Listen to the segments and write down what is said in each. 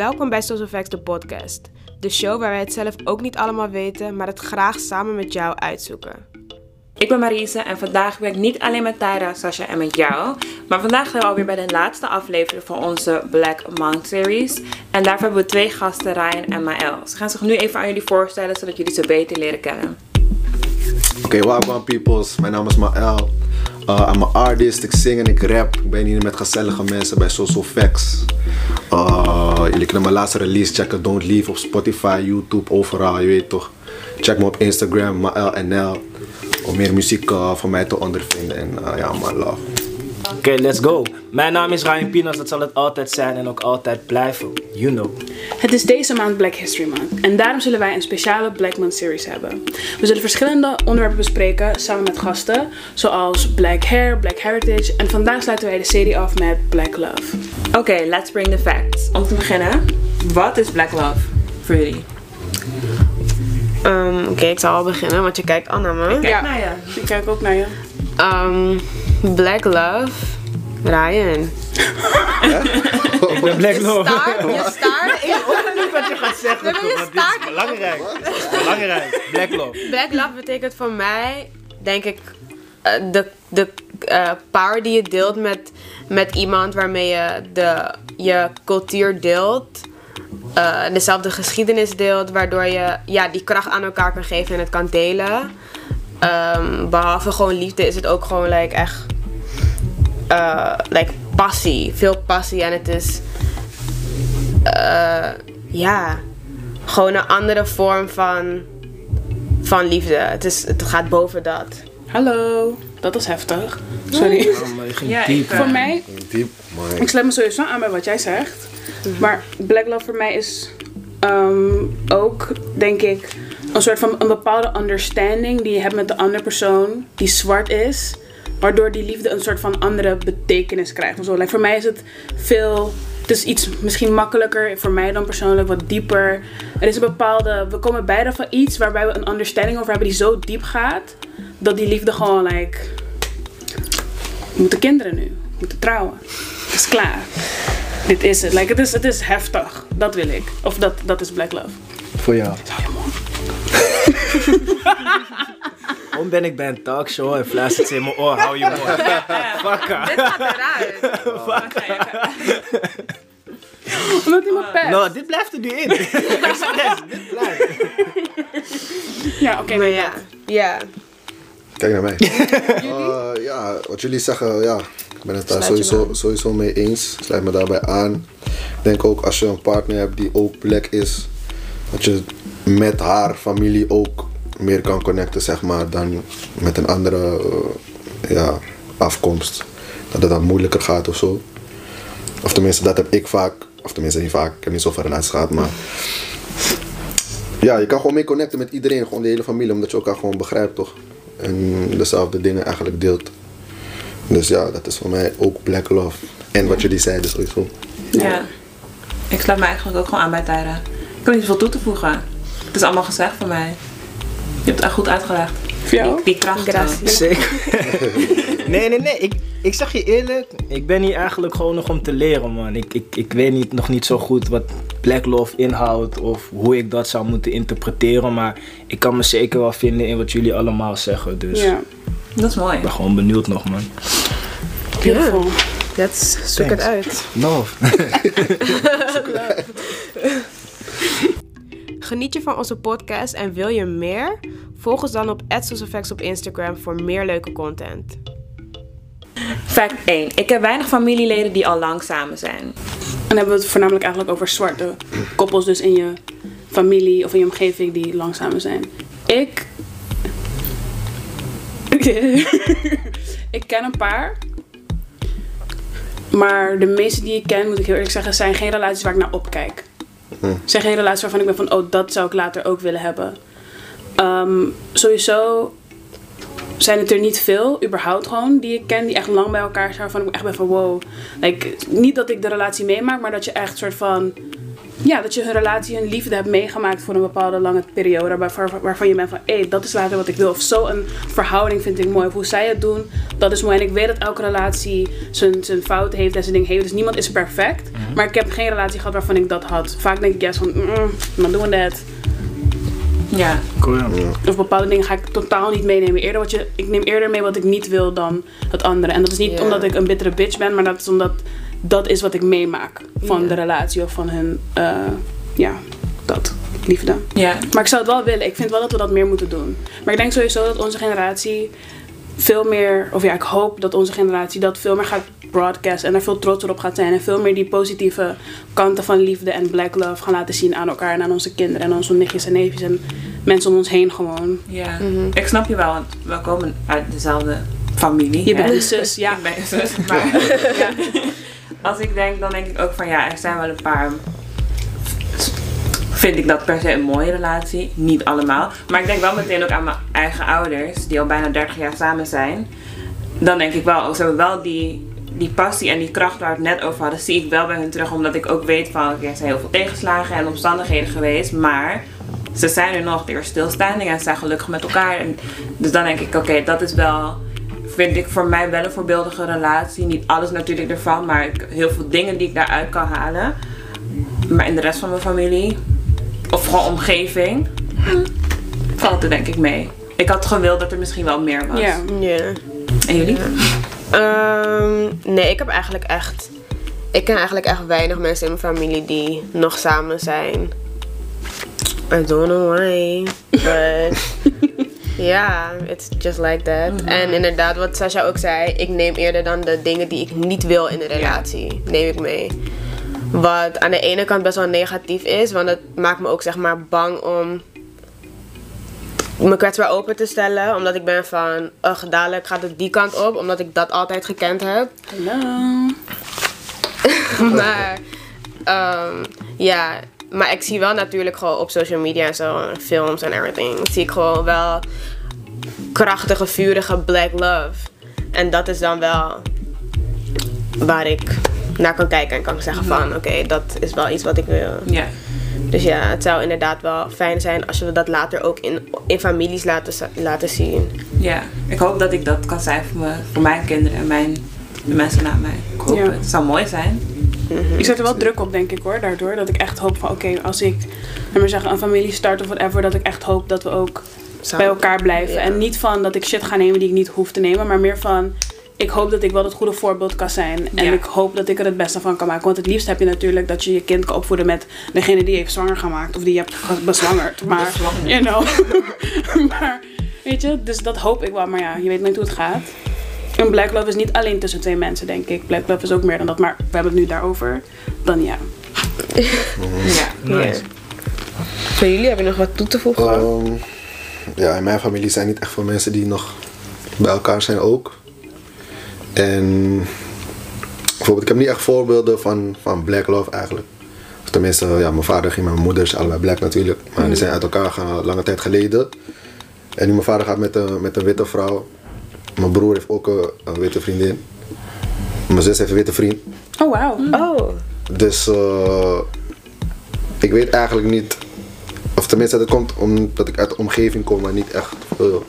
Welkom bij Social Facts, de podcast. De show waar wij het zelf ook niet allemaal weten, maar het graag samen met jou uitzoeken. Ik ben Marise en vandaag ben ik niet alleen met Tyra, Sasha en met jou. Maar vandaag zijn we alweer bij de laatste aflevering van onze Black Monk series. En daarvoor hebben we twee gasten, Ryan en Maël. Ze gaan zich nu even aan jullie voorstellen, zodat jullie ze beter leren kennen. Oké, okay, welkom peoples. Mijn naam is Maël. Uh, I'm an artist, ik zing en ik rap. Ik ben hier met gezellige mensen bij Social Facts. Uh, jullie kunnen mijn laatste release checken, Don't Leave op Spotify, YouTube, overal, je weet toch. Check me op Instagram, MaelNL, om meer muziek uh, van mij te ondervinden. En ja, man, love. Oké, let's go. Mijn naam is Ryan Pinas, dat zal het altijd zijn en ook altijd blijven. You know. Het is deze maand Black History Month en daarom zullen wij een speciale Black Month series hebben. We zullen verschillende onderwerpen bespreken samen met gasten, zoals Black Hair, Black Heritage en vandaag sluiten wij de serie af met Black Love. Oké, let's bring the facts. Om te beginnen, wat is Black Love voor jullie? Um, Oké, ik zal al beginnen, want je kijkt al naar me. Kijk Ja. naar je. Ik kijk ook naar je. Um, Black Love, Ryan. Ben Black Love. Staart, je staart. Ik hoor niet wat je gaat zeggen, Nee, je want dit is belangrijk. Dit is belangrijk. Black Love. Black Love betekent voor mij, denk ik, eh, de, de eh, power die je deelt met, met iemand waarmee je de, je cultuur deelt. eh, dezelfde geschiedenis deelt, waardoor je ja, die kracht aan elkaar kan geven en het kan delen. Ehm, behalve gewoon liefde is het ook gewoon like, echt eh, like, passie. Veel passie en het is eh, ja, gewoon een andere vorm van, van liefde. Het, is, het gaat boven dat. Hallo, dat is heftig. Sorry. Oh, Ja, diep. ik, Voor mij, Diep, ik sluit me sowieso aan bij wat jij zegt. Maar Black Love voor mij is ehm, ook, denk ik, een soort van een bepaalde understanding die je hebt met de andere persoon die zwart is. Waardoor die liefde een soort van andere betekenis krijgt. Of zo. Like, voor mij is het veel. Het is iets misschien makkelijker voor mij dan persoonlijk, wat dieper. Er is een bepaalde. We komen beide van iets waarbij we een understanding over hebben die zo diep gaat. Dat die liefde gewoon, like. We moeten kinderen nu. We moeten trouwen. Het is klaar. Dit is het. Like, het, is, het is heftig. Dat wil ik. Of dat, dat is Black Love. Voor jou. Waarom ben ik bij een talkshow en fluistert ze in mijn oor, hou je mond. Fucker. Dit gaat eruit. Omdat iemand pest. Nou, dit blijft er nu in. Dit blijft. Ja, oké. Maar ja, ja. Kijk naar mij. Uh, ja, wat jullie zeggen, ja, ik ben het daar sowieso, me sowieso mee eens. Sluit me daarbij aan. Ik denk ook als je een partner hebt die ook black is, dat je met haar familie ook meer kan connecten, zeg maar, dan met een andere eh, ja, afkomst. Dat het dan moeilijker gaat of zo. Of tenminste, dat heb ik vaak. Of tenminste, niet vaak. Ik heb niet zoveel relaties gehad, maar... Ja, je kan gewoon mee connecten met iedereen. Gewoon de hele familie. Omdat je elkaar gewoon begrijpt, toch? En dezelfde dingen eigenlijk deelt. Dus ja, dat is voor mij ook black love. En wat jullie zeiden sowieso. Ja. Ik sluit me eigenlijk ook gewoon aan bij Tyra. Ik heb niet zoveel toe te voegen. Het is allemaal gezegd voor mij. Je hebt het echt goed uitgelegd. Voor jou? Die kracht. Zeker. nee, nee, nee. Ik, ik zeg je eerlijk, ik ben hier eigenlijk gewoon nog om te leren, man. Ik, ik, ik weet niet, nog niet zo goed wat Black Love inhoudt of hoe ik dat zou moeten interpreteren. Maar ik kan me zeker wel vinden in wat jullie allemaal zeggen. Dus Ja. Dat is mooi. ik ben gewoon benieuwd nog, man. Beautiful. Let's zoek het uit. Love. Geniet je van onze podcast en wil je meer? Volg ons dan op @socialfacts op Instagram voor meer leuke content. Fact 1. Ik heb weinig familieleden die al lang samen zijn. En dan hebben we het voornamelijk eigenlijk over zwarte koppels dus in je familie of in je omgeving die langzamer zijn. Ik... ik ken een paar. Maar de meeste die ik ken, moet ik heel eerlijk zeggen, zijn geen relaties waar ik naar opkijk. Zijn geen relaties waarvan ik ben van, oh, dat zou ik later ook willen hebben. Ehm, sowieso zijn het er niet veel, überhaupt gewoon, die ik ken, die echt lang bij elkaar zijn, waarvan ik echt ben van wow. Like, niet dat ik de relatie meemaak, maar dat je echt soort van ja, dat je hun relatie, hun liefde hebt meegemaakt voor een bepaalde lange periode. Waarvan, waarvan je bent van, hé, dat is later wat ik wil. Of zo een verhouding vind ik mooi. Of hoe zij het doen, dat is mooi. En ik weet dat elke relatie zijn, zijn fouten heeft en zijn ding heeft. Dus niemand is perfect. Maar ik heb geen relatie gehad waarvan ik dat had. Vaak denk ik juist van, mm, maar doen dat. Ja. Cool, ja. Of bepaalde dingen ga ik totaal niet meenemen. Eerder wat je, ik neem eerder mee wat ik niet wil dan het andere. En dat is niet omdat ik een bittere bitch ben, maar dat is omdat dat is wat ik meemaak van Ja. de relatie of van hun, eh, ja, dat, liefde. Ja. Maar ik zou het wel willen. Ik vind wel dat we dat meer moeten doen. Maar ik denk sowieso dat onze generatie veel meer, of ja, ik hoop dat onze generatie dat veel meer gaat broadcasten en er veel trotser op gaat zijn. En veel meer die positieve kanten van liefde en black love gaan laten zien aan elkaar en aan onze kinderen en aan onze nichtjes en neefjes en mensen om ons heen gewoon. Ja. Ik snap je wel, want we komen uit dezelfde familie. Je bent een zus, ja. Ik ben een zus. Maar ja. als ik denk, dan denk ik ook van ja, er zijn wel een paar. Vind ik dat per se een mooie relatie? Niet allemaal. Maar ik denk wel meteen ook aan mijn eigen ouders, die al bijna 30 jaar samen zijn. Dan denk ik wel, ze hebben wel die, die passie en die kracht waar we het net over hadden, zie ik wel bij hun terug. Omdat ik ook weet van, er zijn heel veel tegenslagen en omstandigheden geweest. Maar ze zijn er nog, er is stilstanding en ze zijn gelukkig met elkaar. En, dus dan denk ik, oké, dat is wel, vind ik voor mij wel een voorbeeldige relatie. Niet alles natuurlijk ervan, maar ik, heel veel dingen die ik daaruit kan halen. Maar in de rest van mijn familie, of gewoon omgeving, valt er denk ik mee. Ik had gewild dat er misschien wel meer was. Ja. Ja. En jullie? Ehm, nee, ik heb eigenlijk echt. Ik ken eigenlijk echt weinig mensen in mijn familie die nog samen zijn. I don't know why. But. Ja, it's just like that. En inderdaad, wat Sasha ook zei, ik neem eerder dan de dingen die ik niet wil in een relatie, neem ik mee. Wat aan de ene kant best wel negatief is, want het maakt me ook zeg maar bang om me kwetsbaar open te stellen. Omdat ik ben van, ugh, dadelijk gaat het die kant op, omdat ik dat altijd gekend heb. Hallo. maar ehm, ja, maar ik zie wel natuurlijk gewoon op social media en zo, films en everything, zie ik gewoon wel krachtige, vurige black love. En dat is dan wel waar ik naar kan kijken en kan zeggen van, oké, dat is wel iets wat ik wil. Ja. Dus ja, het zou inderdaad wel fijn zijn als we dat later ook in, in families laten, laten zien. Ja. Ik hoop dat ik dat kan zijn voor, me, voor mijn kinderen en mijn, de mensen na mij. Ik hoop Ja. het. Het zou mooi zijn. Ik zet er wel druk op, denk ik hoor, daardoor. Dat ik echt hoop van, oké, als ik, maar zeggen, een familie start of whatever, dat ik echt hoop dat we ook bij elkaar blijven. Ja. En niet van dat ik shit ga nemen die ik niet hoef te nemen, maar meer van, ik hoop dat ik wel het goede voorbeeld kan zijn. En Ja. ik hoop dat ik er het beste van kan maken. Want het liefst heb je natuurlijk dat je je kind kan opvoeden met degene die je heeft zwanger gemaakt. Of die je hebt ge- bezwangerd. Maar, you know. maar, weet je, dus dat hoop ik wel. Maar ja, je weet nooit hoe het gaat. En Black Love is niet alleen tussen twee mensen, denk ik. Black Love is ook meer dan dat. Maar we hebben het nu daarover. Dan ja. Ja. Nice. Voor jullie heb je nog wat toe te voegen? Ehm, ja, in mijn familie zijn niet echt veel mensen die nog bij elkaar zijn ook. En bijvoorbeeld, ik heb niet echt voorbeelden van, van black love eigenlijk. Of tenminste, ja, mijn vader ging met mijn moeder, is allebei black natuurlijk. Maar die zijn uit elkaar gegaan lange tijd geleden. En nu mijn vader gaat met een, met een witte vrouw. Mijn broer heeft ook een, een witte vriendin. Mijn zus heeft een witte vriend. Oh, wauw. Oh, Dus eh, ik weet eigenlijk niet. Of tenminste, dat komt omdat ik uit de omgeving kom waar niet echt veel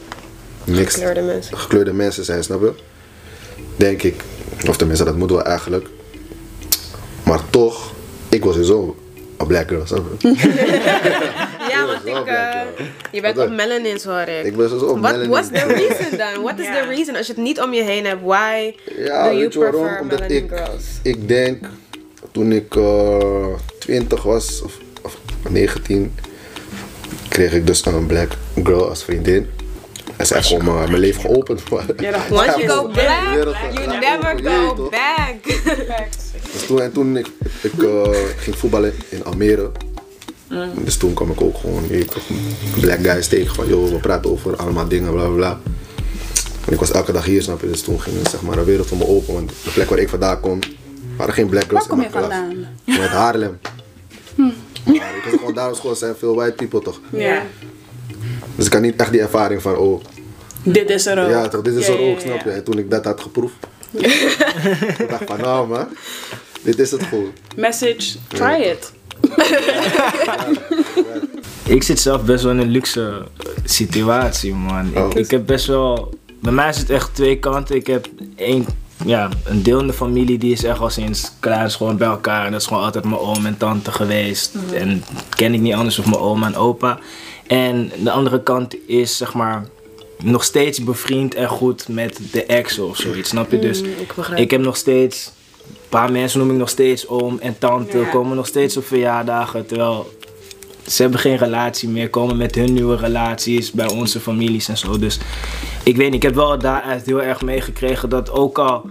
mixed, gekleurde mensen. gekleurde mensen zijn, snap je? Denk ik. Of tenminste, dat moet wel eigenlijk. Maar toch, ik was sowieso een black girl, snap je? Ik, eh, ja. je bent op dan? melanins hoor ik. Ik ben sowieso op What, melanin. what's the reason dan? What is the reason? Als je het niet om je heen hebt, why Ja, do you je waarom? prefer Omdat melanin ik, girls? ik denk, toen ik eh 20 was, of, of 19, kreeg ik dus een black girl als vriendin. En zij heeft gewoon mijn, mijn leven geopend. Dat Once you go black, you never go back. Dus toen, en toen ik, ik eh, ging voetballen in Almere. Dus toen kwam ik ook gewoon black guys tegen van joh, we praten over allemaal dingen, bla bla bla. En ik was elke dag hier, snap je? Dus toen ging zeg maar, een wereld voor me open. Want de plek waar ik vandaan kom, waren geen black girls Waar kom in je mijn klas. vandaan? Met Haarlem. Maar ik was gewoon daar op school zijn veel white people toch? Ja. Dus ik had niet echt die ervaring van oh, Dit is er ook. ja toch, dit is Ja, er ja, ook, ja, snap je? ja. En toen ik dat had geproefd, ik dacht van nou man, dit is het gewoon. Message, try it. Ik zit zelf best wel in een luxe eh, situatie, man. Oh. Ik, ik heb best wel. Bij mij is het echt twee kanten. Ik heb één, ja, een deel in de familie die is echt al sinds klein is gewoon bij elkaar. En dat is gewoon altijd mijn oom en tante geweest. En ken ik niet anders of mijn oma en opa. En de andere kant is zeg maar nog steeds bevriend en goed met de ex of zoiets. Snap je? Dus ik begrijp. ik heb nog steeds. Een paar mensen noem ik nog steeds oom en tante. Ja. Komen nog steeds op verjaardagen. Terwijl ze hebben geen relatie meer. Komen met hun nieuwe relaties bij onze families en zo. Dus ik weet niet. Ik heb wel daaruit heel erg meegekregen dat ook al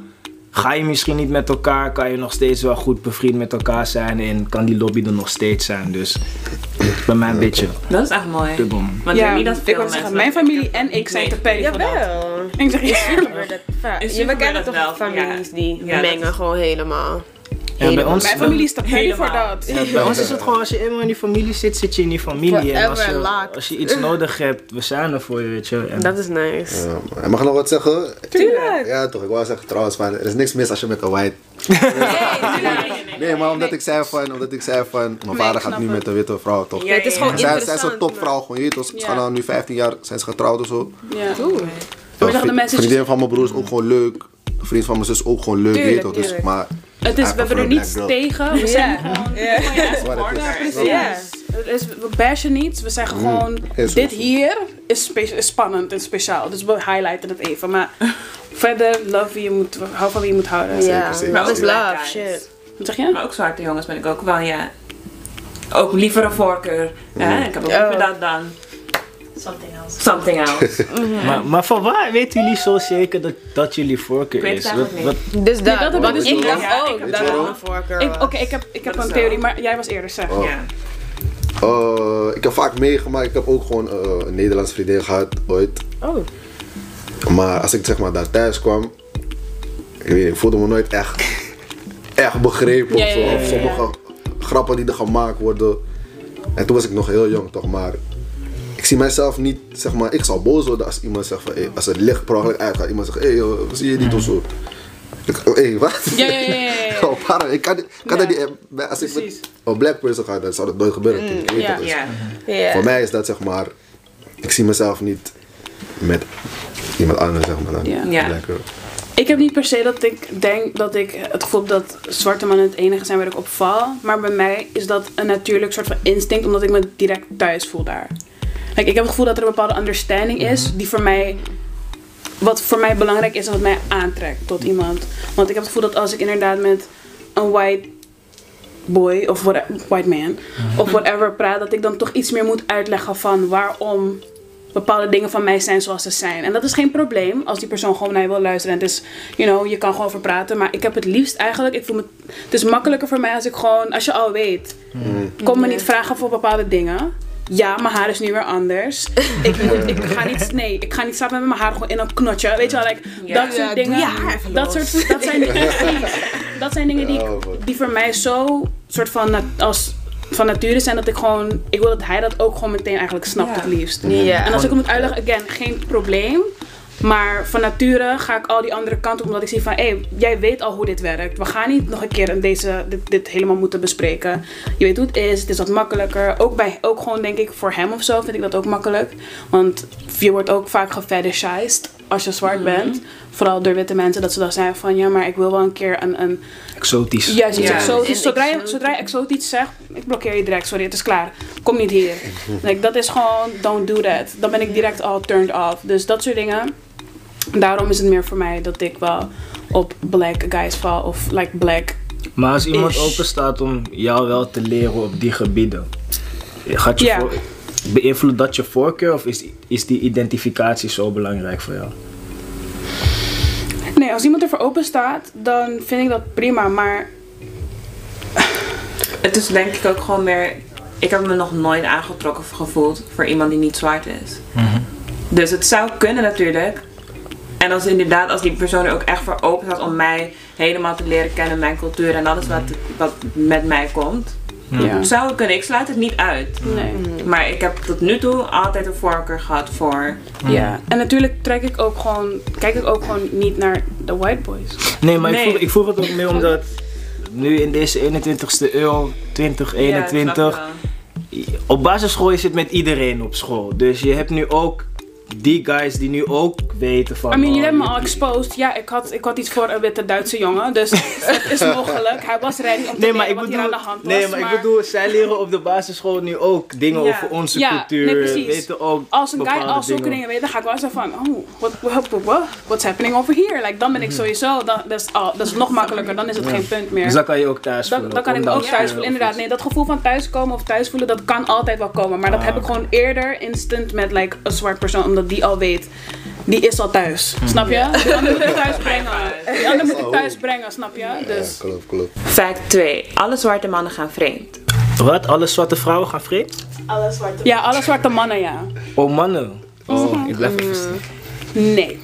ga je misschien niet met elkaar, kan je nog steeds wel goed bevriend met elkaar zijn. En kan die lobby er nog steeds zijn. Dus bij mij een beetje Dat is echt mooi. dubbel. Want ik Ja, niet dat ik wil zeggen, mijn familie en ik zijn Nee. te dat. Jawel. Ik zeg, Je Super bekent gebeurt toch wel, families ja. die Ja, mengen gewoon helemaal. Ja, bij Helemaal. ons, Mijn familie is te petty voor Helemaal. dat. Ja, bij ons is het gewoon, als je eenmaal in die familie zit, zit je in die familie. En als je, als je iets nodig hebt, we zijn er voor je, weet je. En Dat is nice. Ja, mag ik nog wat zeggen? Tuurlijk. Ja, toch. Ik wou zeggen trouwens, van, er is niks mis als je met een white... Nee, maar omdat ik zei van, omdat ik zei van, mijn vader gaat nu met een witte vrouw, toch? Ja, het is gewoon ja. Zij, zij is interessant, een topvrouw, gewoon, je weet toch? Ze gaan al nu 15 jaar, zijn ze getrouwd of zo. Ja. Mensen- vriendin van mijn broer is ook gewoon leuk. Vriend van mijn zus is ook gewoon leuk, weet toch? Dus, maar, Het is, we hebben er niets tegen. We zijn gewoon... Wat het is. Ja, precies. Het is, we bashen niet. We zeggen gewoon, is dit hier is, spannend en speciaal. Dus we highlighten het even. Maar verder, love wie je moet, hou van wie je moet houden. Ja, Maar is love, shit. Wat zeg je? Maar ook zwarte jongens ben ik ook wel, ja. Ook liever een voorkeur. Hè? Ik heb ook Oh. liever dat dan Something else. something else. Maar, maar van waar weten jullie zo zeker dat, dat jullie voorkeur Ik weet is? het eigenlijk Wat- Dus dat, dat heb ik want dus ik niet. dacht Ja, ik ook heb dat dat ook. een voorkeur. Oké, ik heb, ik heb Dat een theorie, maar jij was eerder, zeg. Oh. Ja. Eh, ik heb vaak meegemaakt, ik heb ook gewoon eh, een Nederlands vriendin gehad, ooit. Oh. Maar als ik zeg maar daar thuis kwam, ik weet ik voelde me nooit echt, echt begrepen Ja, of zo. ja, ja, Of sommige grappen die er gemaakt worden. En toen was ik nog heel jong toch, maar ik zie mijzelf niet, zeg maar, ik zou boos worden als iemand zegt van, hey, als het licht per ongeluk uitgaat, iemand zegt, hé, hey, joh, zie je niet of zo. Ik, hé, hey, wat? Ja, ja, ja, ja, ja. Oh, pardon, ik kan, kan Ja. dat niet, bij- als ik Precies. met een black person ga, dan zou dat nooit gebeuren. natuurlijk. Ik weet ja. dat, dus Ja. Ja. voor mij is dat zeg maar, ik zie mezelf niet met iemand anders zeg maar dan. Ja. Ik heb niet per se dat ik denk dat ik het gevoel heb dat zwarte mannen het enige zijn waar ik op val. Maar bij mij is dat een natuurlijk soort van instinct, omdat ik me direct thuis voel daar. Kijk, ik heb het gevoel dat er een bepaalde understanding is die voor mij, wat voor mij belangrijk is en wat mij aantrekt tot iemand. Want ik heb het gevoel dat als ik inderdaad met een white boy of what, white man of whatever praat, dat ik dan toch iets meer moet uitleggen van waarom bepaalde dingen van mij zijn zoals ze zijn. En dat is geen probleem als die persoon gewoon naar je wil luisteren. En het is, you know, je kan gewoon over praten. Maar ik heb het liefst eigenlijk, ik voel me, het is makkelijker voor mij als ik gewoon, als je al weet, kom me niet vragen voor bepaalde dingen. Ja, mijn haar is nu weer anders. ik, moet, ik ga niet, nee, ik ga niet slapen met mijn haar gewoon in een knotje. Weet je wel, like, Ja. dat soort Ja, doe dingen. je haar even dat, los. soort, dat zijn dingen, dat zijn dingen die, die voor mij zo soort van, als, van nature zijn dat ik gewoon, ik wil dat hij dat ook gewoon meteen eigenlijk snapt het liefst. Ja. En als ik het moet uitleggen, again, geen probleem. Maar van nature ga ik al die andere kanten op, omdat ik zie van, hé, jij weet al hoe dit werkt. We gaan niet nog een keer deze, dit, dit helemaal moeten bespreken. Je weet hoe het is, het is wat makkelijker. Ook, bij, ook gewoon, denk ik, voor hem of zo vind ik dat ook makkelijk. Want je wordt ook vaak gefetishized als je zwart bent. Vooral door witte mensen, dat ze dan zeggen van, ja, maar ik wil wel een keer een, een Exotisch. Juist Ja. exotisch. Zodra je, exotisch. zodra je exotisch zegt, ik blokkeer je direct. Sorry, het is klaar. Kom niet hier. Like, dat is gewoon, don't do that. Dan ben ik direct al turned off. Dus dat soort dingen. Daarom is het meer voor mij dat ik wel op black guys val. Of like black. Maar als iemand open staat om jou wel te leren op die gebieden, gaat je Ja. voor- beïnvloedt dat je voorkeur of is, is die identificatie zo belangrijk voor jou? Nee, als iemand ervoor open staat, dan vind ik dat prima. Maar Het is denk ik ook gewoon meer. Ik heb me nog nooit aangetrokken gevoeld voor iemand die niet zwart is. Dus het zou kunnen natuurlijk. En als inderdaad, als die persoon er ook echt voor open staat om mij helemaal te leren kennen, mijn cultuur en alles wat, wat met mij komt. Ja. Zou kunnen, ik sluit het niet uit. Nee. Maar ik heb tot nu toe altijd een voorkeur gehad voor. Ja. En natuurlijk trek ik ook gewoon, kijk ik ook gewoon niet naar de white boys. Nee, maar Nee. Ik, voel, ik voel het ook meer omdat nu in deze 21ste eeuw, 2021, Ja, snap op basisschool is het met iedereen op school. Dus je hebt nu ook die guys die nu ook weten van... I mean, jullie oh, hebben me al exposed. Ja, ik had, ik had iets voor een witte Duitse jongen. Dus het is mogelijk. Hij was ready om te Nee, maar ik wat hier bedoel, aan de hand was. nee, maar ik bedoel, zij leren op de basisschool nu ook dingen over onze cultuur. nee, precies. Weten ook als een guy al zulke dingen weet, dan ga ik wel zeggen van, oh, what, what, what, what- what's happening over here? Like, dan ben ik sowieso, dan, dat, is, al- dat is nog makkelijker, dan is het geen punt meer. Dus dan kan je ook thuis voelen. dan kan ik me ook thuis voelen, inderdaad. Nee, dat gevoel van thuiskomen of thuis voelen, dat kan altijd wel komen. Maar dat Ah, heb ik gewoon eerder instant met like, een zwart persoon, omdat die al weet, die is al thuis. Snap je? Die ander moet ik thuis brengen. Die ander moet ik thuis brengen, snap je? Ja, Dus, klopt, klopt. Fact 2. Alle zwarte mannen gaan vreemd. Wat? Alle zwarte vrouwen gaan vreemd? Alle zwarte ja, alle zwarte mannen, ja. Oh, mannen. Oh, Mhm. ik blijf even staan. Nee.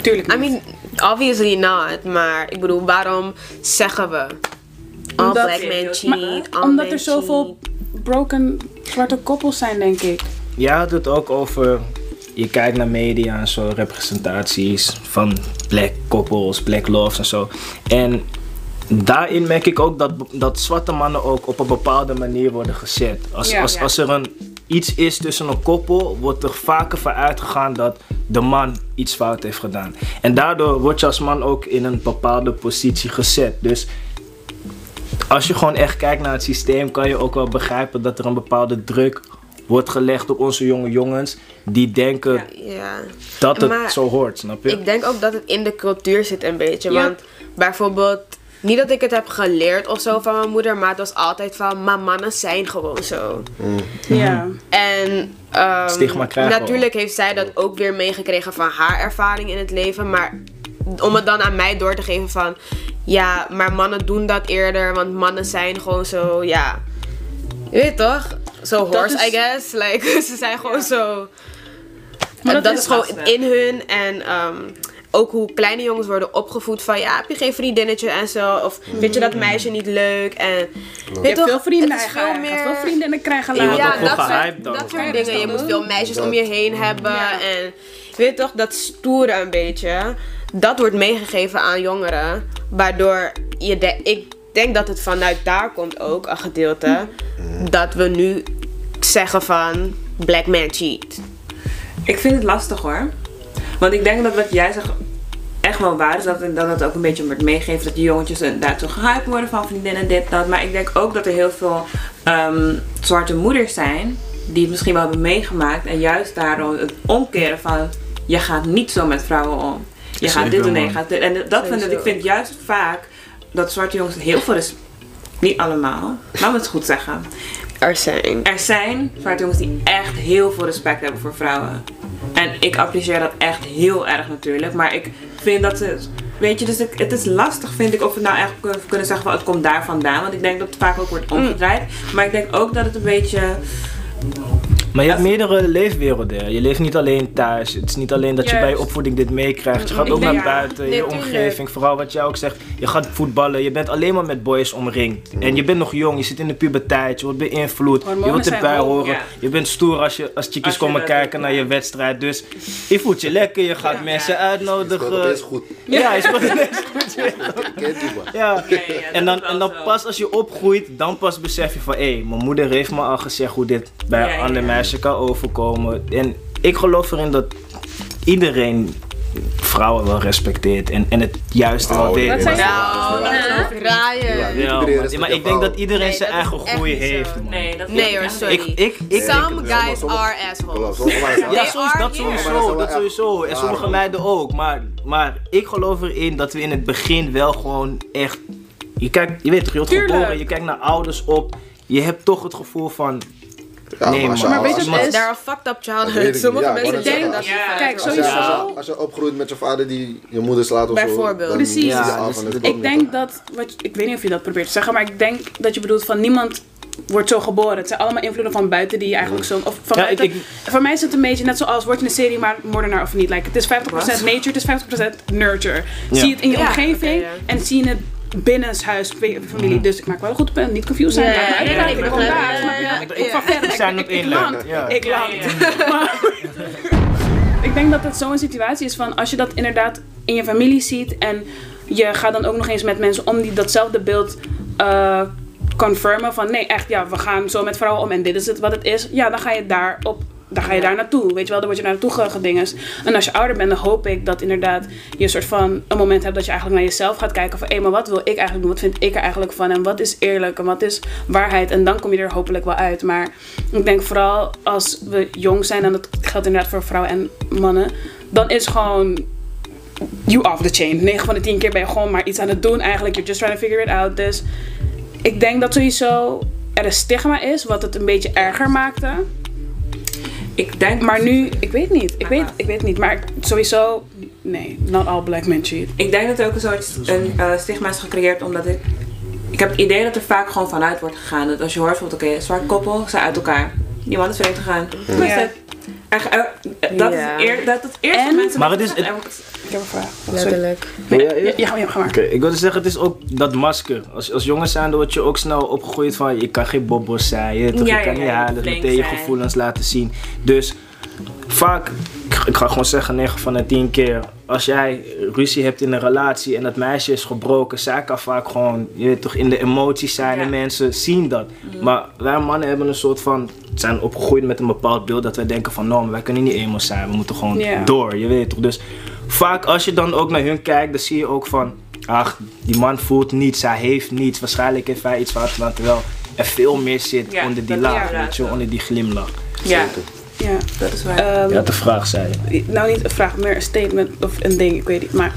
Tuurlijk I niet. mean, obviously not. Maar ik bedoel, waarom zeggen we... All Omdat- black men Maar, cheat, all omdat men er zoveel broken zwarte koppels zijn, denk ik. Had het ook over. Je kijkt naar media en zo, representaties van black koppels, black loves en zo. En daarin merk ik ook dat, dat zwarte mannen ook op een bepaalde manier worden gezet. Als, Ja. als, Ja. als er een, iets is tussen een koppel, wordt er vaker van uitgegaan dat de man iets fout heeft gedaan. En daardoor word je als man ook in een bepaalde positie gezet. Dus als je gewoon echt kijkt naar het systeem, kan je ook wel begrijpen dat er een bepaalde druk wordt gelegd op onze jonge jongens die denken Ja. dat het Maar zo hoort, snap je? Ik denk ook dat het in de cultuur zit een beetje. Ja. Want bijvoorbeeld, niet dat ik het heb geleerd of zo van mijn moeder, maar het was altijd van, maar mannen zijn gewoon zo. Ja. En ehm, Stigma krijgen natuurlijk heeft zij dat ook weer meegekregen van haar ervaring in het leven. Maar om het dan aan mij door te geven van, ja, maar mannen doen dat eerder, want mannen zijn gewoon zo, ja. Je weet toch? Zo horse, is- I guess. Like, ze zijn gewoon zo. Maar dat, dat is is gewoon in hun. En ehm, ook hoe kleine jongens worden opgevoed van ja, heb je geen vriendinnetje en zo. Of vind je dat meisje niet leuk? En Je weet hebt toch, veel vrienden, veel meer. veel vriendinnen krijgen later. Ja, dat soort, dat soort dingen. Je moet veel meisjes Dat. om je heen hebben. Ja. En weet toch, dat stoere een beetje. Dat wordt meegegeven aan jongeren. Waardoor je de, ik denk dat het vanuit daar komt ook, een gedeelte. Dat we nu zeggen van black man cheat. Ik vind het lastig hoor. Want ik denk dat wat jij zegt echt wel waar is. Dat, dat het ook een beetje wordt meegegeven dat die jongetjes daartoe gehyped worden van vriendinnen dit dat. Maar ik denk ook dat er heel veel ehm, zwarte moeders zijn die het misschien wel hebben meegemaakt. En juist daarom het omkeren van je gaat niet zo met vrouwen om. Je gaat dit doen en je gaat dit. En dat vind ik, ik vind juist vaak dat zwarte jongens heel veel is. Niet allemaal, laat me het goed zeggen. Er zijn. Er zijn zwarte jongens die echt heel veel respect hebben voor vrouwen. En ik apprecieer dat echt heel erg natuurlijk. Maar ik vind dat het. Weet je, dus ik, het is lastig vind ik of we nou echt kunnen, zeggen van het komt daar vandaan. Want ik denk dat het vaak ook wordt omgedraaid. Maar ik denk ook dat het een beetje. Maar je hebt meerdere leefwerelden. Je leeft niet alleen thuis. Het is niet alleen dat je bij je opvoeding dit meekrijgt. Je gaat Ik ook naar buiten, Nee, je tuurlijk. omgeving. Vooral wat jij ook zegt. Je gaat voetballen. Je bent alleen maar met boys omringd. En je bent nog jong. Je zit in de puberteit. Je wordt beïnvloed. Hormonen je wilt erbij horen. ja. Je bent stoer als je als chickies Als komen kijken naar je wedstrijd. Dus je voelt je lekker. Je gaat mensen Het uitnodigen. is goed. Ja, je speelt ineens goed. Kent die man. Ja. En dan, is en dan pas als je opgroeit, dan pas besef je van hé, mijn moeder heeft me al gezegd hoe dit bij Ja, een ja, ander ja. Meisje kan overkomen. En ik geloof erin dat iedereen vrouwen wel respecteert en, en het juiste wel Oh. Wat zei je? Nou, Ja. Iedereen maar- ik denk dat iedereen Nee, zijn dat eigen groei heeft, man. Nee, dat Nee vind hoor, sorry. Ik, ik, Some wel. guys are assholes. zijn Ja, are dat dat sowieso, is wel dat sowieso. En sommige meiden ook. Maar, maar ik geloof erin dat we in het begin wel gewoon echt... Je, kijkt, je weet toch, je wordt geboren, je kijkt naar ouders op. Je hebt toch het gevoel van... Ja, Nee, maar als weet je als, wat het is? They're a fucked up childhood. ik Sommige. Ja, mensen denken dat Kijk, zijn. als, je, sowieso. als, je, als je opgroeit met je vader die je moeder slaat of Bijvoorbeeld. Precies. dus ik denk dat, wat, ik weet niet of je dat probeert te zeggen, maar ik denk dat je bedoelt van niemand wordt zo geboren. Het zijn allemaal invloeden van buiten die je eigenlijk zo... Of van Ja, buiten, ik- Voor mij is het een beetje net zoals, word je een serie maar moordenaar of niet. Like, het is 50% nature, het is 50% nurture. Ja. Zie je het in je Ja, omgeving en zie je het binnenshuis, familie. Dus ik maak wel een goed punt, niet confused zijn. Ja, ja, ik ik begrijp daar, het. Ik-. Ik van ver, We zijn ik- op ik. Ja. Ik ik denk dat het zo'n situatie is van als je dat inderdaad in je familie ziet en je gaat dan ook nog eens met mensen om die datzelfde beeld eh confirmen van nee, echt ja, we gaan zo met vrouwen om en dit is het wat het is. Ja, dan ga je daar op. Dan ga je daar naartoe, weet je wel, dan word je daar naartoe ge- gedinges. En als je ouder bent, dan hoop ik dat inderdaad je een soort van een moment hebt dat je eigenlijk naar jezelf gaat kijken van hé, maar wat wil ik eigenlijk doen? Wat vind ik er eigenlijk van? En wat is eerlijk en wat is waarheid? En dan kom je er hopelijk wel uit. Maar ik denk vooral als we jong zijn, en dat geldt inderdaad voor vrouwen en mannen, dan is gewoon you off the chain. 9 van de 10 keer ben je gewoon maar iets aan het doen eigenlijk. You're just trying to figure it out. Dus ik denk dat sowieso er een stigma is, wat het een beetje erger maakte. Ik denk, Maar nu, ik weet niet. Ik weet, ik weet niet. Maar sowieso, nee, not all black men cheat. ik denk dat er ook een soort een, eh, stigma is gecreëerd omdat ik. Ik heb het idee dat er vaak gewoon vanuit wordt gegaan. Dat als je hoort van oké, zwart koppel, zijn uit elkaar. Die man is vreemd gegaan. Hoe is Ja. het? Er- er- dat, is eer, dat het eerste En- mensen Maar het is- zeggen, Ik heb een vraag. Letterlijk. Nee, Ja, ja. ja, ja, ga maar. Oké, ik wilde zeggen, het is ook dat masker. Als, als jongen zijn, dan word je ook snel opgegroeid van je kan geen bobbels zijn, je, toch, Ja, je kan ja, niet ja, halen, meteen je gevoelens laten zien. Dus vaak, ik, ga gewoon zeggen 9 van de 10 keer, als jij ruzie hebt in een relatie en dat meisje is gebroken, zij kan vaak gewoon, je weet toch, in de emoties zijn Ja. en mensen zien dat. Maar wij mannen hebben een soort van, zijn opgegroeid met een bepaald beeld dat wij denken van, nou, wij kunnen niet emo zijn, we moeten gewoon door, je weet toch. Dus vaak als je dan ook naar hun kijkt, dan zie je ook van, ach, die man voelt niets, hij heeft niets, waarschijnlijk heeft hij iets fout gedaan, terwijl er veel meer zit Ja, onder die laag, weet je, onder die glimlach. Ja, Ja. dat is waar. Ehm, Ja, de vraag zei nou niet een vraag, meer een statement of een ding, ik weet niet. Maar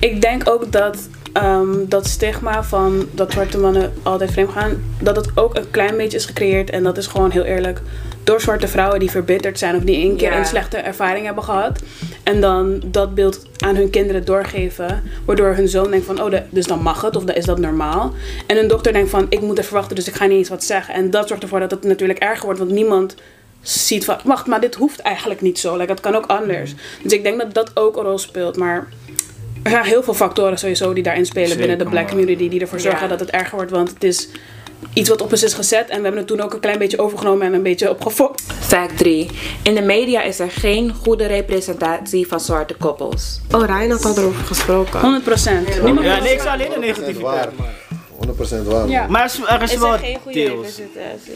ik denk ook dat ehm, dat stigma van dat zwarte mannen altijd vreemd gaan, dat het ook een klein beetje is gecreëerd. En dat is gewoon heel eerlijk door zwarte vrouwen die verbitterd zijn of die één keer Ja. een slechte ervaring hebben gehad. En dan dat beeld aan hun kinderen doorgeven. Waardoor hun zoon denkt van, oh, de- dus dan mag het of dan is dat normaal. En hun dochter denkt van, ik moet er verwachten, dus ik ga niet eens wat zeggen. En dat zorgt ervoor dat het natuurlijk erger wordt, want niemand ziet van, wacht, maar dit hoeft eigenlijk niet zo. Like, het kan ook anders. Dus ik denk dat dat ook een rol speelt. Maar er zijn heel veel factoren sowieso die daarin spelen Zeker, binnen de black community. Die ervoor zorgen Ja. dat het erger wordt. Want het is iets wat op ons is gezet. En we hebben het toen ook een klein beetje overgenomen en een beetje opgefokt. Fact 3. In de media is er geen goede representatie van zwarte koppels. Oh, Ryan had al erover gesproken. 100 procent. Niemand Ja, wil- nee, ik zou alleen de 100% negativiteit. Waar. 100% waar. Ja. Maar er is, er is Is wel geen goede deels. representatie?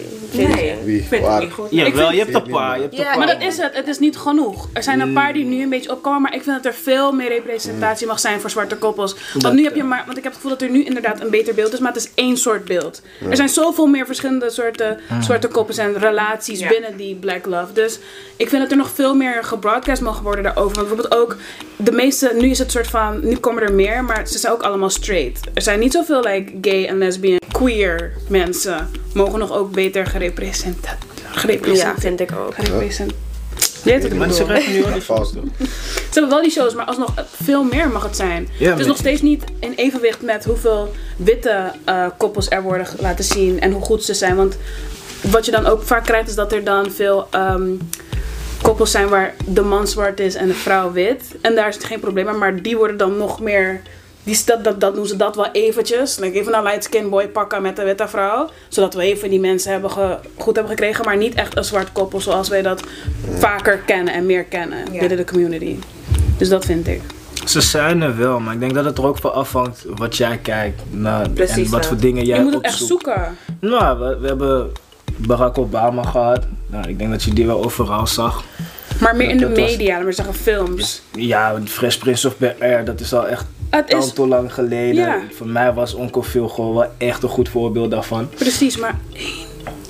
Nee, Wie? ik vind Waar? het niet goed. Ja, Ik wel, je hebt een paar. Je hebt Ja, een paar. Maar dat is het. Het is niet genoeg. Er zijn een paar die nu een beetje opkomen. Maar ik vind dat er veel meer representatie mag zijn voor zwarte koppels. Want nu heb je maar... Want ik heb het gevoel dat er nu inderdaad een beter beeld is. Maar het is één soort beeld. Er zijn zoveel meer verschillende soorten zwarte koppels en relaties Ja. binnen die black love. Dus ik vind dat er nog veel meer gebroadcast mogen worden daarover. Want bijvoorbeeld ook... De meeste... Nu is het soort van... Nu komen er meer. Maar ze zijn ook allemaal straight. Er zijn niet zoveel like gay en lesbian, queer mensen. Mogen nog ook beter gerepresenteerd... Ja, Gerepresenteerd. vind ik ook. Ze bedoel. krijgen nu al die. Ze hebben wel die shows, maar alsnog veel meer mag het zijn. Ja, het is nog steeds niet in evenwicht met hoeveel witte eh, koppels er worden laten zien en hoe goed ze zijn. Want wat je dan ook vaak krijgt is dat er dan veel ehm, koppels zijn waar de man zwart is en de vrouw wit. En daar is het geen probleem mee, maar die worden dan nog meer... Die, dat, dat, dat doen ze dat wel eventjes. Like even een light skin boy pakken met een witte vrouw. Zodat we even die mensen hebben ge- goed hebben gekregen. Maar niet echt een zwart koppel zoals wij dat vaker kennen en meer kennen Ja. binnen de community. Dus dat vind ik. Ze zijn er wel, maar ik denk dat het er ook van afhangt wat jij kijkt naar Precies, en wat ja. voor dingen jij je moet het echt zoeken. Nou, we, we hebben Barack Obama gehad. Nou, ik denk dat je die wel overal zag. Maar meer in de was- media, laat maar zeggen films. Ja, Fresh Prince of Bel-Air, dat is al echt Het is tanto lang geleden. Ja. Voor mij was Onkel Phil gewoon wel echt een goed voorbeeld daarvan. precies, maar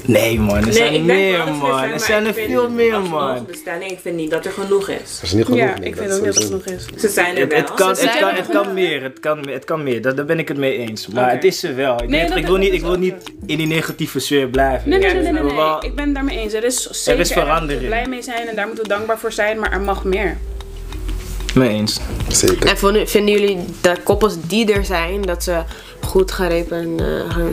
Nee man, er zijn meer man. Er zijn er veel meer man. Ik vind niet dat er genoeg is. Dat is niet genoeg. ja, nee, ik vind is ook niet dat sowieso- genoeg is. Ze zijn er Het, wel. het, kan, het, kan, er het kan meer, het kan, het kan meer, daar, daar ben ik het mee eens. Maar het is er wel. Ik, Nee, denk- dat- ik, wil niet, is ik wil niet in die negatieve sfeer blijven. Nee, nee, Ik nee, nee, nee, wil nee. wel- Ik ben het daarmee eens. Er is zeker is ergens verandering. blij mee zijn en daar moeten we dankbaar voor zijn, maar er mag meer. Mee eens. Zeker. En vonden- vinden jullie dat koppels die er zijn, dat ze goed gerepen... eh,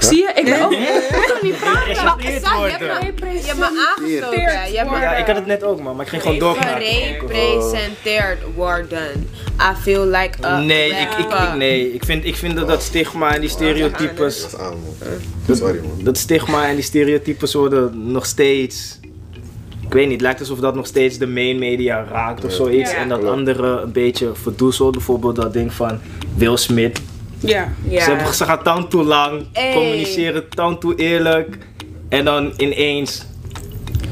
Zie je, ik ben ook. Ik kan niet praten. Je hebt worden. me, je hebt me aangestoken. Je hebt me Ja, ik had het net ook man, maar ik ging gewoon doorpraten. gerepresenteerd worden. I feel like a Nee, ik, ik, ik, nee. Ik, vind, ik vind dat dat stigma en die stereotypes, Dat dat stigma en die stereotypes worden nog steeds ik weet niet, het lijkt alsof dat nog steeds de main media raakt of zoiets. Ja. En dat andere een beetje verdoezelt. Bijvoorbeeld dat ding van Will Smith. Ja. Ja. Ze, hebben, ze gaan tand toe lang, Ey. communiceren tand toe eerlijk. En dan ineens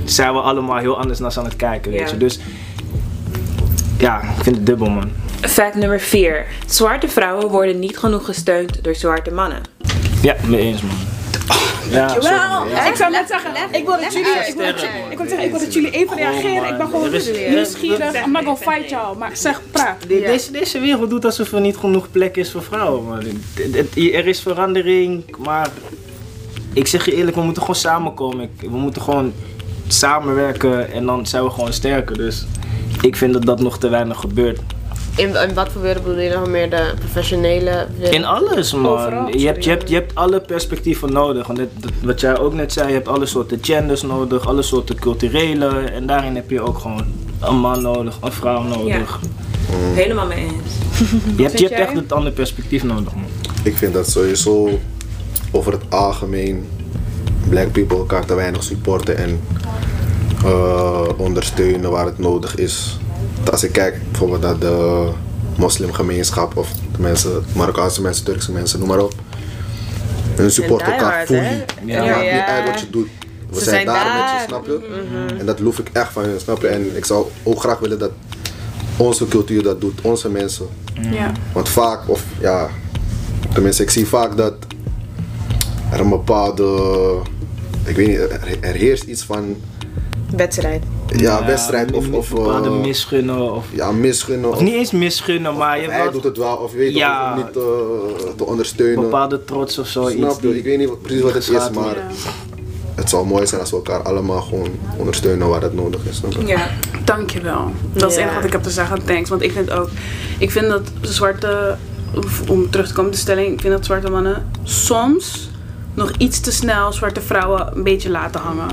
zijn we allemaal heel anders naar ze aan het kijken, weet Ja. je. Dus ja, ik vind het dubbel, man. Fact nummer 4. Zwarte vrouwen worden niet genoeg gesteund door zwarte mannen. Ja, mee eens, man. Ja. Ja. ik zou net zeggen, ik wil dat jullie, uit. ik wil dat, Sterren, man. ik wil zeggen, ik wil dat jullie even reageren. Ik ben gewoon Er nieuwsgierig. I'm not gonna fight y'all, maar zeg, praat. De- Deze, deze wereld doet alsof er niet genoeg plek is voor vrouwen. Er is verandering, maar ik zeg je eerlijk, we moeten gewoon samenkomen. Ik- We moeten gewoon samenwerken en dan zijn we gewoon sterker. Dus ik vind dat dat nog te weinig gebeurt. In, in wat voor wereld bedoel je nog meer de professionele wereld? In alles, man. Overal, je, hebt, je, hebt, je hebt alle perspectieven nodig. Want dit, wat jij ook net zei, je hebt alle soorten genders nodig, alle soorten culturele. En daarin heb je ook gewoon een man nodig, een vrouw nodig. Helemaal mee eens. Je hebt, je hebt echt het andere perspectief nodig, man. Ik vind dat sowieso over het algemeen black people elkaar te weinig supporten en eh, ondersteunen waar het nodig is. Als ik kijk bijvoorbeeld naar de moslimgemeenschap of de mensen, Marokkaanse mensen, Turkse mensen, noem maar op. Hun supporten die elkaar? Het Ja. maakt niet Ja. uit wat je doet. We Ze zijn, zijn daar, met je, snap je? En dat loef ik echt van hun, snap je? En ik zou ook graag willen dat onze cultuur dat doet, onze mensen. Ja. Want vaak, of ja, tenminste, ik zie vaak dat er een bepaalde, ik weet niet, er, er heerst iets van, Wedstrijd. Ja, wedstrijd of, of bepaalde eh, misgunnen of, ja, misgunnen. of niet eens misgunnen, maar je hij doet het wel, of je weet Ja. of niet eh, te ondersteunen. bepaalde trots of zoiets. Snap je? Ik weet niet wat- precies wat het is, maar Ja. het zou mooi zijn als we elkaar allemaal gewoon ondersteunen waar het nodig is. Snap je? Ja. Dankjewel. Dat is het enige wat ik heb te zeggen. Thanks. Want ik vind ook, ik vind dat zwarte, om terug te komen op de stelling, ik vind dat zwarte mannen soms nog iets te snel zwarte vrouwen een beetje laten hangen.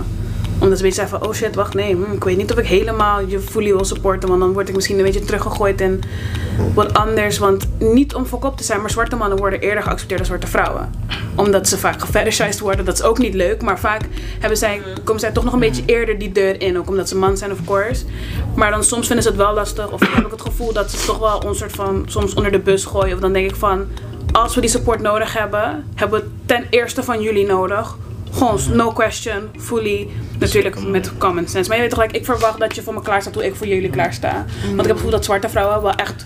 Omdat ze een beetje zeggen van, oh shit, wacht, nee, hm, ik weet niet of ik helemaal je fully wil supporten. Want dan word ik misschien een beetje teruggegooid in wat anders. Want niet om fok te zijn, maar zwarte mannen worden eerder geaccepteerd dan zwarte vrouwen. Omdat ze vaak gefetishized worden, dat is ook niet leuk. Maar vaak hebben zij, komen zij toch nog een beetje eerder die deur in. Ook omdat ze man zijn, of course. Maar dan soms vinden ze het wel lastig. Of heb ik het gevoel dat ze toch wel ons soort van soms onder de bus gooien. Of dan denk ik van, als we die support nodig hebben, hebben we het ten eerste van jullie nodig. Gewoon no question, fully. Natuurlijk met common sense. Maar je weet toch, like, ik verwacht dat je voor me klaar staat hoe ik voor jullie klaar sta. Want ik heb het gevoel dat zwarte vrouwen wel echt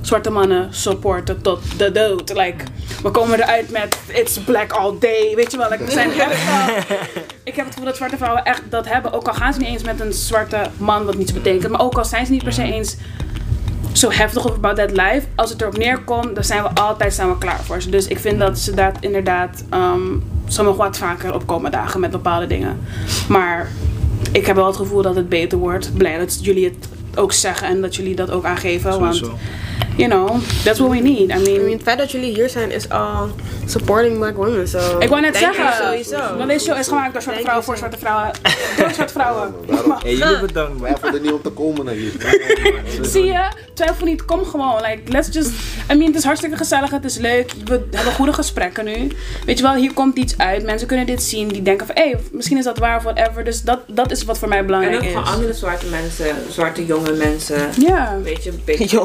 zwarte mannen supporten tot de dood. Like, we komen eruit met it's black all day. Weet je wel, like, we zijn echt wel- Ik heb het gevoel dat zwarte vrouwen echt dat hebben. Ook al gaan ze niet eens met een zwarte man, wat niets betekent. Maar ook al zijn ze niet per se eens zo heftig over About That Life. Als het erop neerkomt, dan zijn we altijd zijn we klaar voor ze. Dus ik vind dat ze daar inderdaad ehm ze nog wat vaker op komen dagen met bepaalde dingen. Maar ik heb wel het gevoel dat het beter wordt. Blij dat jullie het ook zeggen en dat jullie dat ook aangeven. Want. You know, that's what we need. I I mean, mean, het feit dat jullie hier zijn is al supporting black women. So ik wou net zeggen, Sowieso. want deze show is gemaakt door zwarte vrouwen voor zwarte vrouwen. Door zwarte vrouwen. Hey, jullie bedankt, wij vonden niet om te komen naar hier. Zie je? Twijfel niet, kom gewoon. Like, let's just. I mean, het is hartstikke gezellig, het is leuk. We hebben goede gesprekken nu. Weet je wel, hier komt iets uit. Mensen kunnen dit zien, die denken van, hé, hey, misschien is dat waar of whatever. Dus dat, dat is wat voor mij En belangrijk ook is. van andere zwarte mensen, zwarte jonge mensen. Ja. Weet je, een beetje.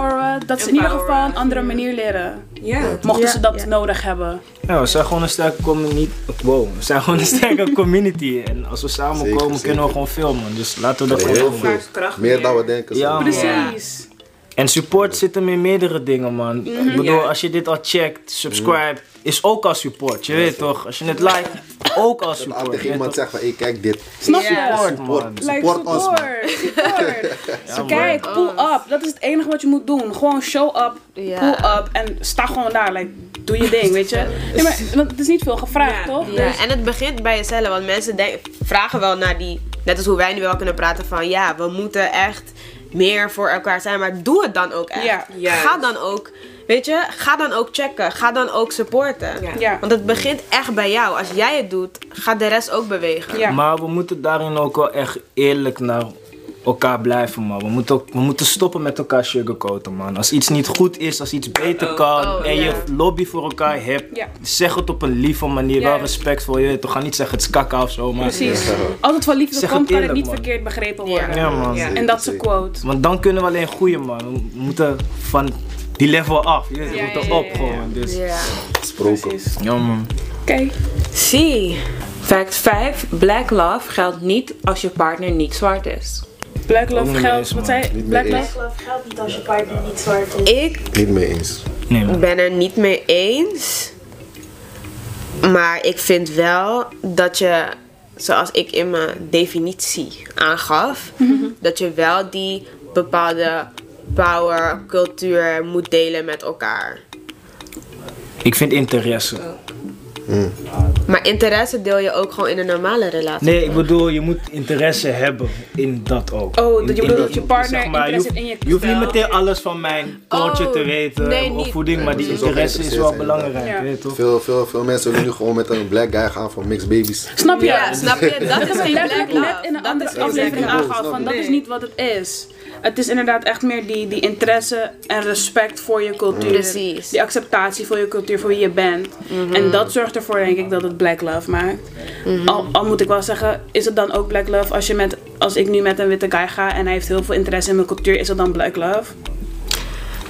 Empoweren, dat ze in ieder geval een andere manier leren. Ja. Mochten Ja, ze dat ja. nodig hebben. Ja, we zijn gewoon een sterke community. Wow, we zijn gewoon een sterke community. En als we samenkomen, Zeker, kunnen we gewoon filmen. Dus laten we dat gewoon doen. Meer dan we denken. Ja. Precies. En support zit hem in meerdere dingen, man. Ik bedoel, Ja. als je dit al checkt, subscribe, is ook al support. Je weet toch? Als je het like, ook al support. als je tegen iemand zegt van, hey, kijk dit. Snap je? Support, Support, man. Like, support ons, man. support, support. Ja, Zo, man. kijk, pull up. Dat is het enige wat je moet doen. Gewoon show up, pull up en sta gewoon daar. Like, doe je ding, weet je. Nee, maar, want het is niet veel gevraagd, Ja. toch? Ja, Dus- en het begint bij jezelf, want mensen vragen wel naar die, net als hoe wij nu wel kunnen praten van ja, we moeten echt meer voor elkaar zijn, maar doe het dan ook echt. Ja, ga dan ook, weet je, ga dan ook checken, ga dan ook supporten. Ja. Ja. Want het begint echt bij jou. Als jij het doet, gaat de rest ook bewegen. Ja. Maar we moeten daarin ook wel echt eerlijk naar elkaar blijven, man. We moeten, ook, we moeten stoppen met elkaar sugarcoaten, man. Als iets niet goed is, als iets beter kan Oh, en je lobby voor elkaar hebt, zeg het op een lieve manier, wel respectvol. Je weet toch, ga niet zeggen het is kakka of zo, maar... Precies. Ja. Als het van liefde Zeg komt, het kan het niet man. verkeerd begrepen worden. Ja, man. Ja. En dat is een quote. Want dan kunnen we alleen groeien, man. We moeten van die level af. Je Ja, moeten ja, ja, op ja. gewoon. Dus, Ja. Gesproken. Precies. ja, man. Oké. Zie. Fact 5. Black love geldt niet als je partner niet zwart is. Black love geldt. eens, Wat zei Black mee love? geldt niet als je partner niet zwart is. Ik Niet mee eens. Nee, man. ben er niet mee eens. Maar ik vind wel dat je, zoals ik in mijn definitie aangaf, dat je wel die bepaalde power, cultuur moet delen met elkaar. Ik vind interesse. Maar interesse deel je ook gewoon in een normale relatie. Nee, ik bedoel, je moet interesse hebben in dat ook. Oh, dat je bedoelt dat je partner interesse hoeft, in je je hoeft niet meteen alles van mijn culture Oh, te weten nee, of niet. voeding, maar die interesse is wel belangrijk, Ja. weet je toch? Veel, veel, veel mensen willen nu gewoon met een black guy gaan voor mixed babies. Snap je? Ja, snap je? Dat is geen black net in een andere aflevering aangehaald van dat is niet wat het is. Het is inderdaad echt meer die, die interesse en respect voor je cultuur. Precies. Die acceptatie voor je cultuur, voor wie je bent. En dat zorgt ervoor denk ik dat het black love maakt. al, al moet ik wel zeggen, is het dan ook black love als, je met, als ik nu met een witte guy ga en hij heeft heel veel interesse in mijn cultuur, is het dan black love?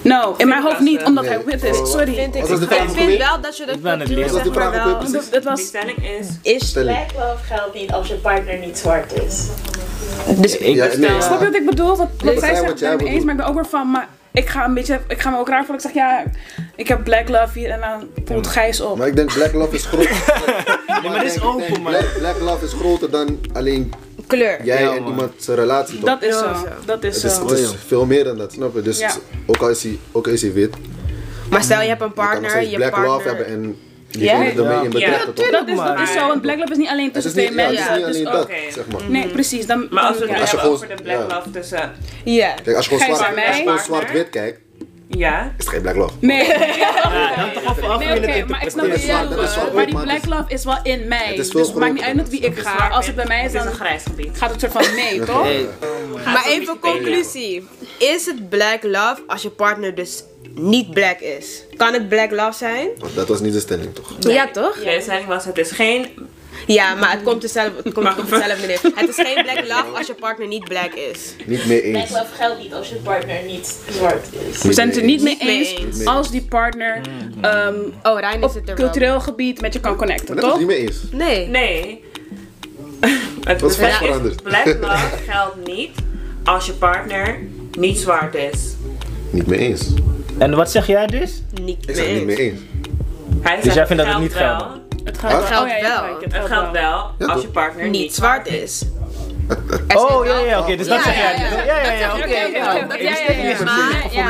No, in mijn hoofd niet, omdat hij wit is. Sorry. Vind ik, de ik vind wel dat je de Ik ben het cultuur zeg maar wel... Die was, stelling is... Black love geldt niet als je partner niet zwart is. dus Ik, Ja, nee, Snap je wat ik bedoel? Wat, wat zij zegt, ben ik mee eens, maar ik ben ook weer van, maar ik ga een beetje, ik ga me ook raar voelen. Ik zeg, ja, ik heb black love hier en dan voelt Gijs op. Maar ik denk black love is groter. Nee, maar dit is open, man. Black, black love is groter dan alleen kleur. jij Ja, en man. iemand zijn relatie. Toch? Dat is Ja, zo. Dat is het is, zo. het is veel meer dan dat, snap je? Dus Ja. ook, al is hij, ook al is hij wit, Maar stel je hebt een je partner, je black love hebben partner... en Ja? diegene ermee Ja. in betrekken, Ja, toch? Dat is, dat is zo, want black love is niet alleen Het tussen is niet, twee ja, het mensen. is niet alleen dus dat, zeg maar. Nee, precies. Dan, Maar als we het je hebben over de black love tussen... Ja. Kijk, als je gewoon je Partner. zwart-wit kijkt, Ja. is het geen black love. Nee, Ja, dan toch even af nee het maar ik snap is is bedoelt. zwart, Maar die het black love is wel in mij. Het is Dus het maakt niet uit met wie ik ga. Als het bij mij is, Het is dan een grijs gebied. gaat het soort van nee, toch? Maar even conclusie. Is het black love als je partner dus niet black is? Kan het black love zijn? Want Dat was niet de stelling, toch? Ja, toch? De stelling was, het is geen... Ja, maar het komt, dezelfde, het komt op hetzelfde neer. Het is geen black love als je partner niet black is. Niet mee Black eens. love geldt niet als je partner niet zwart is. We zijn het er niet mee mee eens eens. als die partner ehm, Oh, Rijn is op het er wel. cultureel gebied met je kan connecten, Maar dat is toch? niet mee eens. Nee. Nee. Het Wat is veranderd? Black love geldt niet als je partner niet zwart is. Niet mee eens. En wat zeg jij dus? Niet Ik zeg het niet mee mee eens. eens. Hij Dus jij vindt dat het geldt niet wel- geldt? Het geldt Oh, ja, wel. gelijk, Het geldt wel Ja, als je partner Niet zwart is. Oh, ja, ja, oké, dus dat zeg ja, jij. ja. Ja, ja, oké. ik, niet maar- het ja,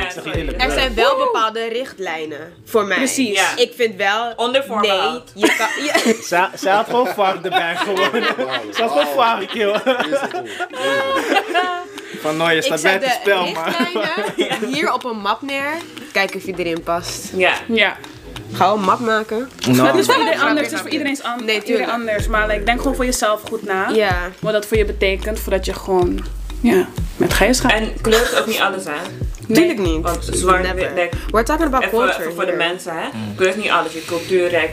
geformuleerd. Er zijn wel bepaalde richtlijnen voor mij. Precies. Ik vind wel. Onder Nee, je kan. Zij had gewoon vaak erbij gewoon. Ze had gewoon vaak, joh. Van nou, je staat bij het spel, man. richtlijnen hier op een map neer. Kijk of je erin past. Ja. Ja. Ga een map maken. Dat Nou, is voor iedereen anders. Het is voor iedereen, an Nee, iedereen anders. Maar like, denk gewoon voor jezelf goed na. Ja. Wat dat voor je betekent. Voordat je gewoon ja, met Gijs gaat. En kleur is ook niet alles, hè? Tuurlijk niet. Want zwart, We're talking about even, culture. even voor de mensen, hè? Kleur is niet alles. Je cultuurrek,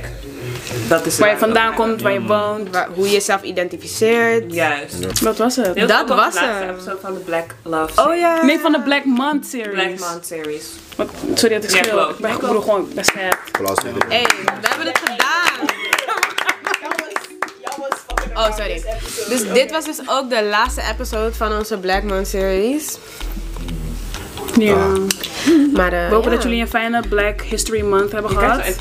dat is waar je het. vandaan komt, waar je woont. Waar- hoe je jezelf identificeert. Juist. Dat was het. Dat al was de laatste hem. episode van de Black Love Oh series. ja. Nee, van de Black Month series. Black Month series. Wat, sorry dat ik Ja, schreeuw. ik ben Ja, ik klopt. bedoel gewoon best iedereen. Hey, we hebben het gedaan. Oh, sorry. Dus dit was dus ook de laatste episode van onze Black Month series. Ja. Maar eh, We hopen ja. dat jullie een fijne Black History Month hebben gehad.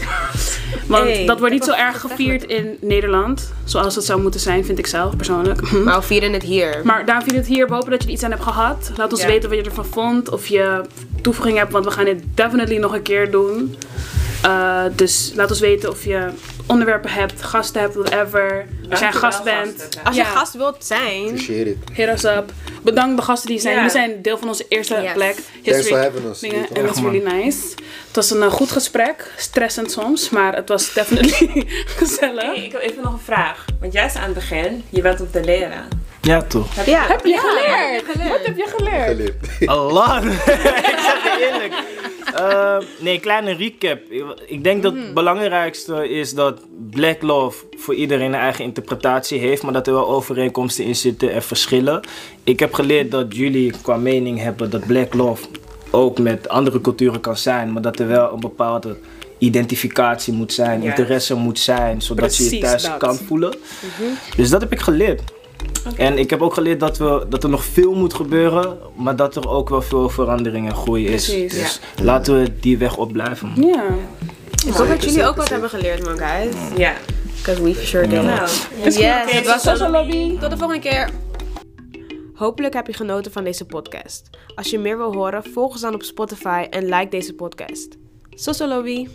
Want Hey, dat wordt niet zo erg gevierd in Nederland. Zoals het zou moeten zijn, vind ik zelf persoonlijk. Maar we vieren het hier. Maar daarom vind ik het hier. We hopen dat je er iets aan hebt gehad. Laat ons Ja. weten wat je ervan vond. Of je toevoeging hebt, want we gaan dit definitely nog een keer doen. Uh, dus laat ons weten of je onderwerpen hebt, gasten hebt, whatever. Als jij gast bent, gasten. Als je Ja. gast wilt zijn, Appreciate it. hit us up. Bedankt de gasten die zijn. Jullie zijn deel van onze eerste Yes. Black Thanks History for having us. dingen. En dat is really nice. Het was een eh, goed gesprek. Stressend soms, maar het was definitely gezellig. Hey, ik heb even nog een vraag. Want jij zei aan het begin, je bent om te leren. Ja, toch? Ja. Heb je Ja, geleerd? heb je Wat heb je geleerd? Geleerd. Allah. ik zeg je eerlijk. Eh, nee, kleine recap. Ik- denk dat het belangrijkste is dat Black Love voor iedereen een eigen interpretatie heeft, maar dat er wel overeenkomsten in zitten en verschillen. Ik heb geleerd dat jullie qua mening hebben dat Black Love ook met andere culturen kan zijn, maar dat er wel een bepaalde identificatie moet zijn, interesse moet zijn, zodat je je Precies thuis dat. kan voelen. Dus dat heb ik geleerd. En ik heb ook geleerd dat, we, dat er nog veel moet gebeuren, maar dat er ook wel veel verandering en groei is. Precies. Dus laten we die weg op blijven. Ja. Ik hoop dat jullie ook wat hebben geleerd, man, guys. Ja. Because we for sure did. Nou, Is Yes, het was Social lobby. Tot de volgende keer. Hopelijk heb je genoten van deze podcast. Als je meer wil horen, volg ons dan op Spotify en like deze podcast. Social lobby.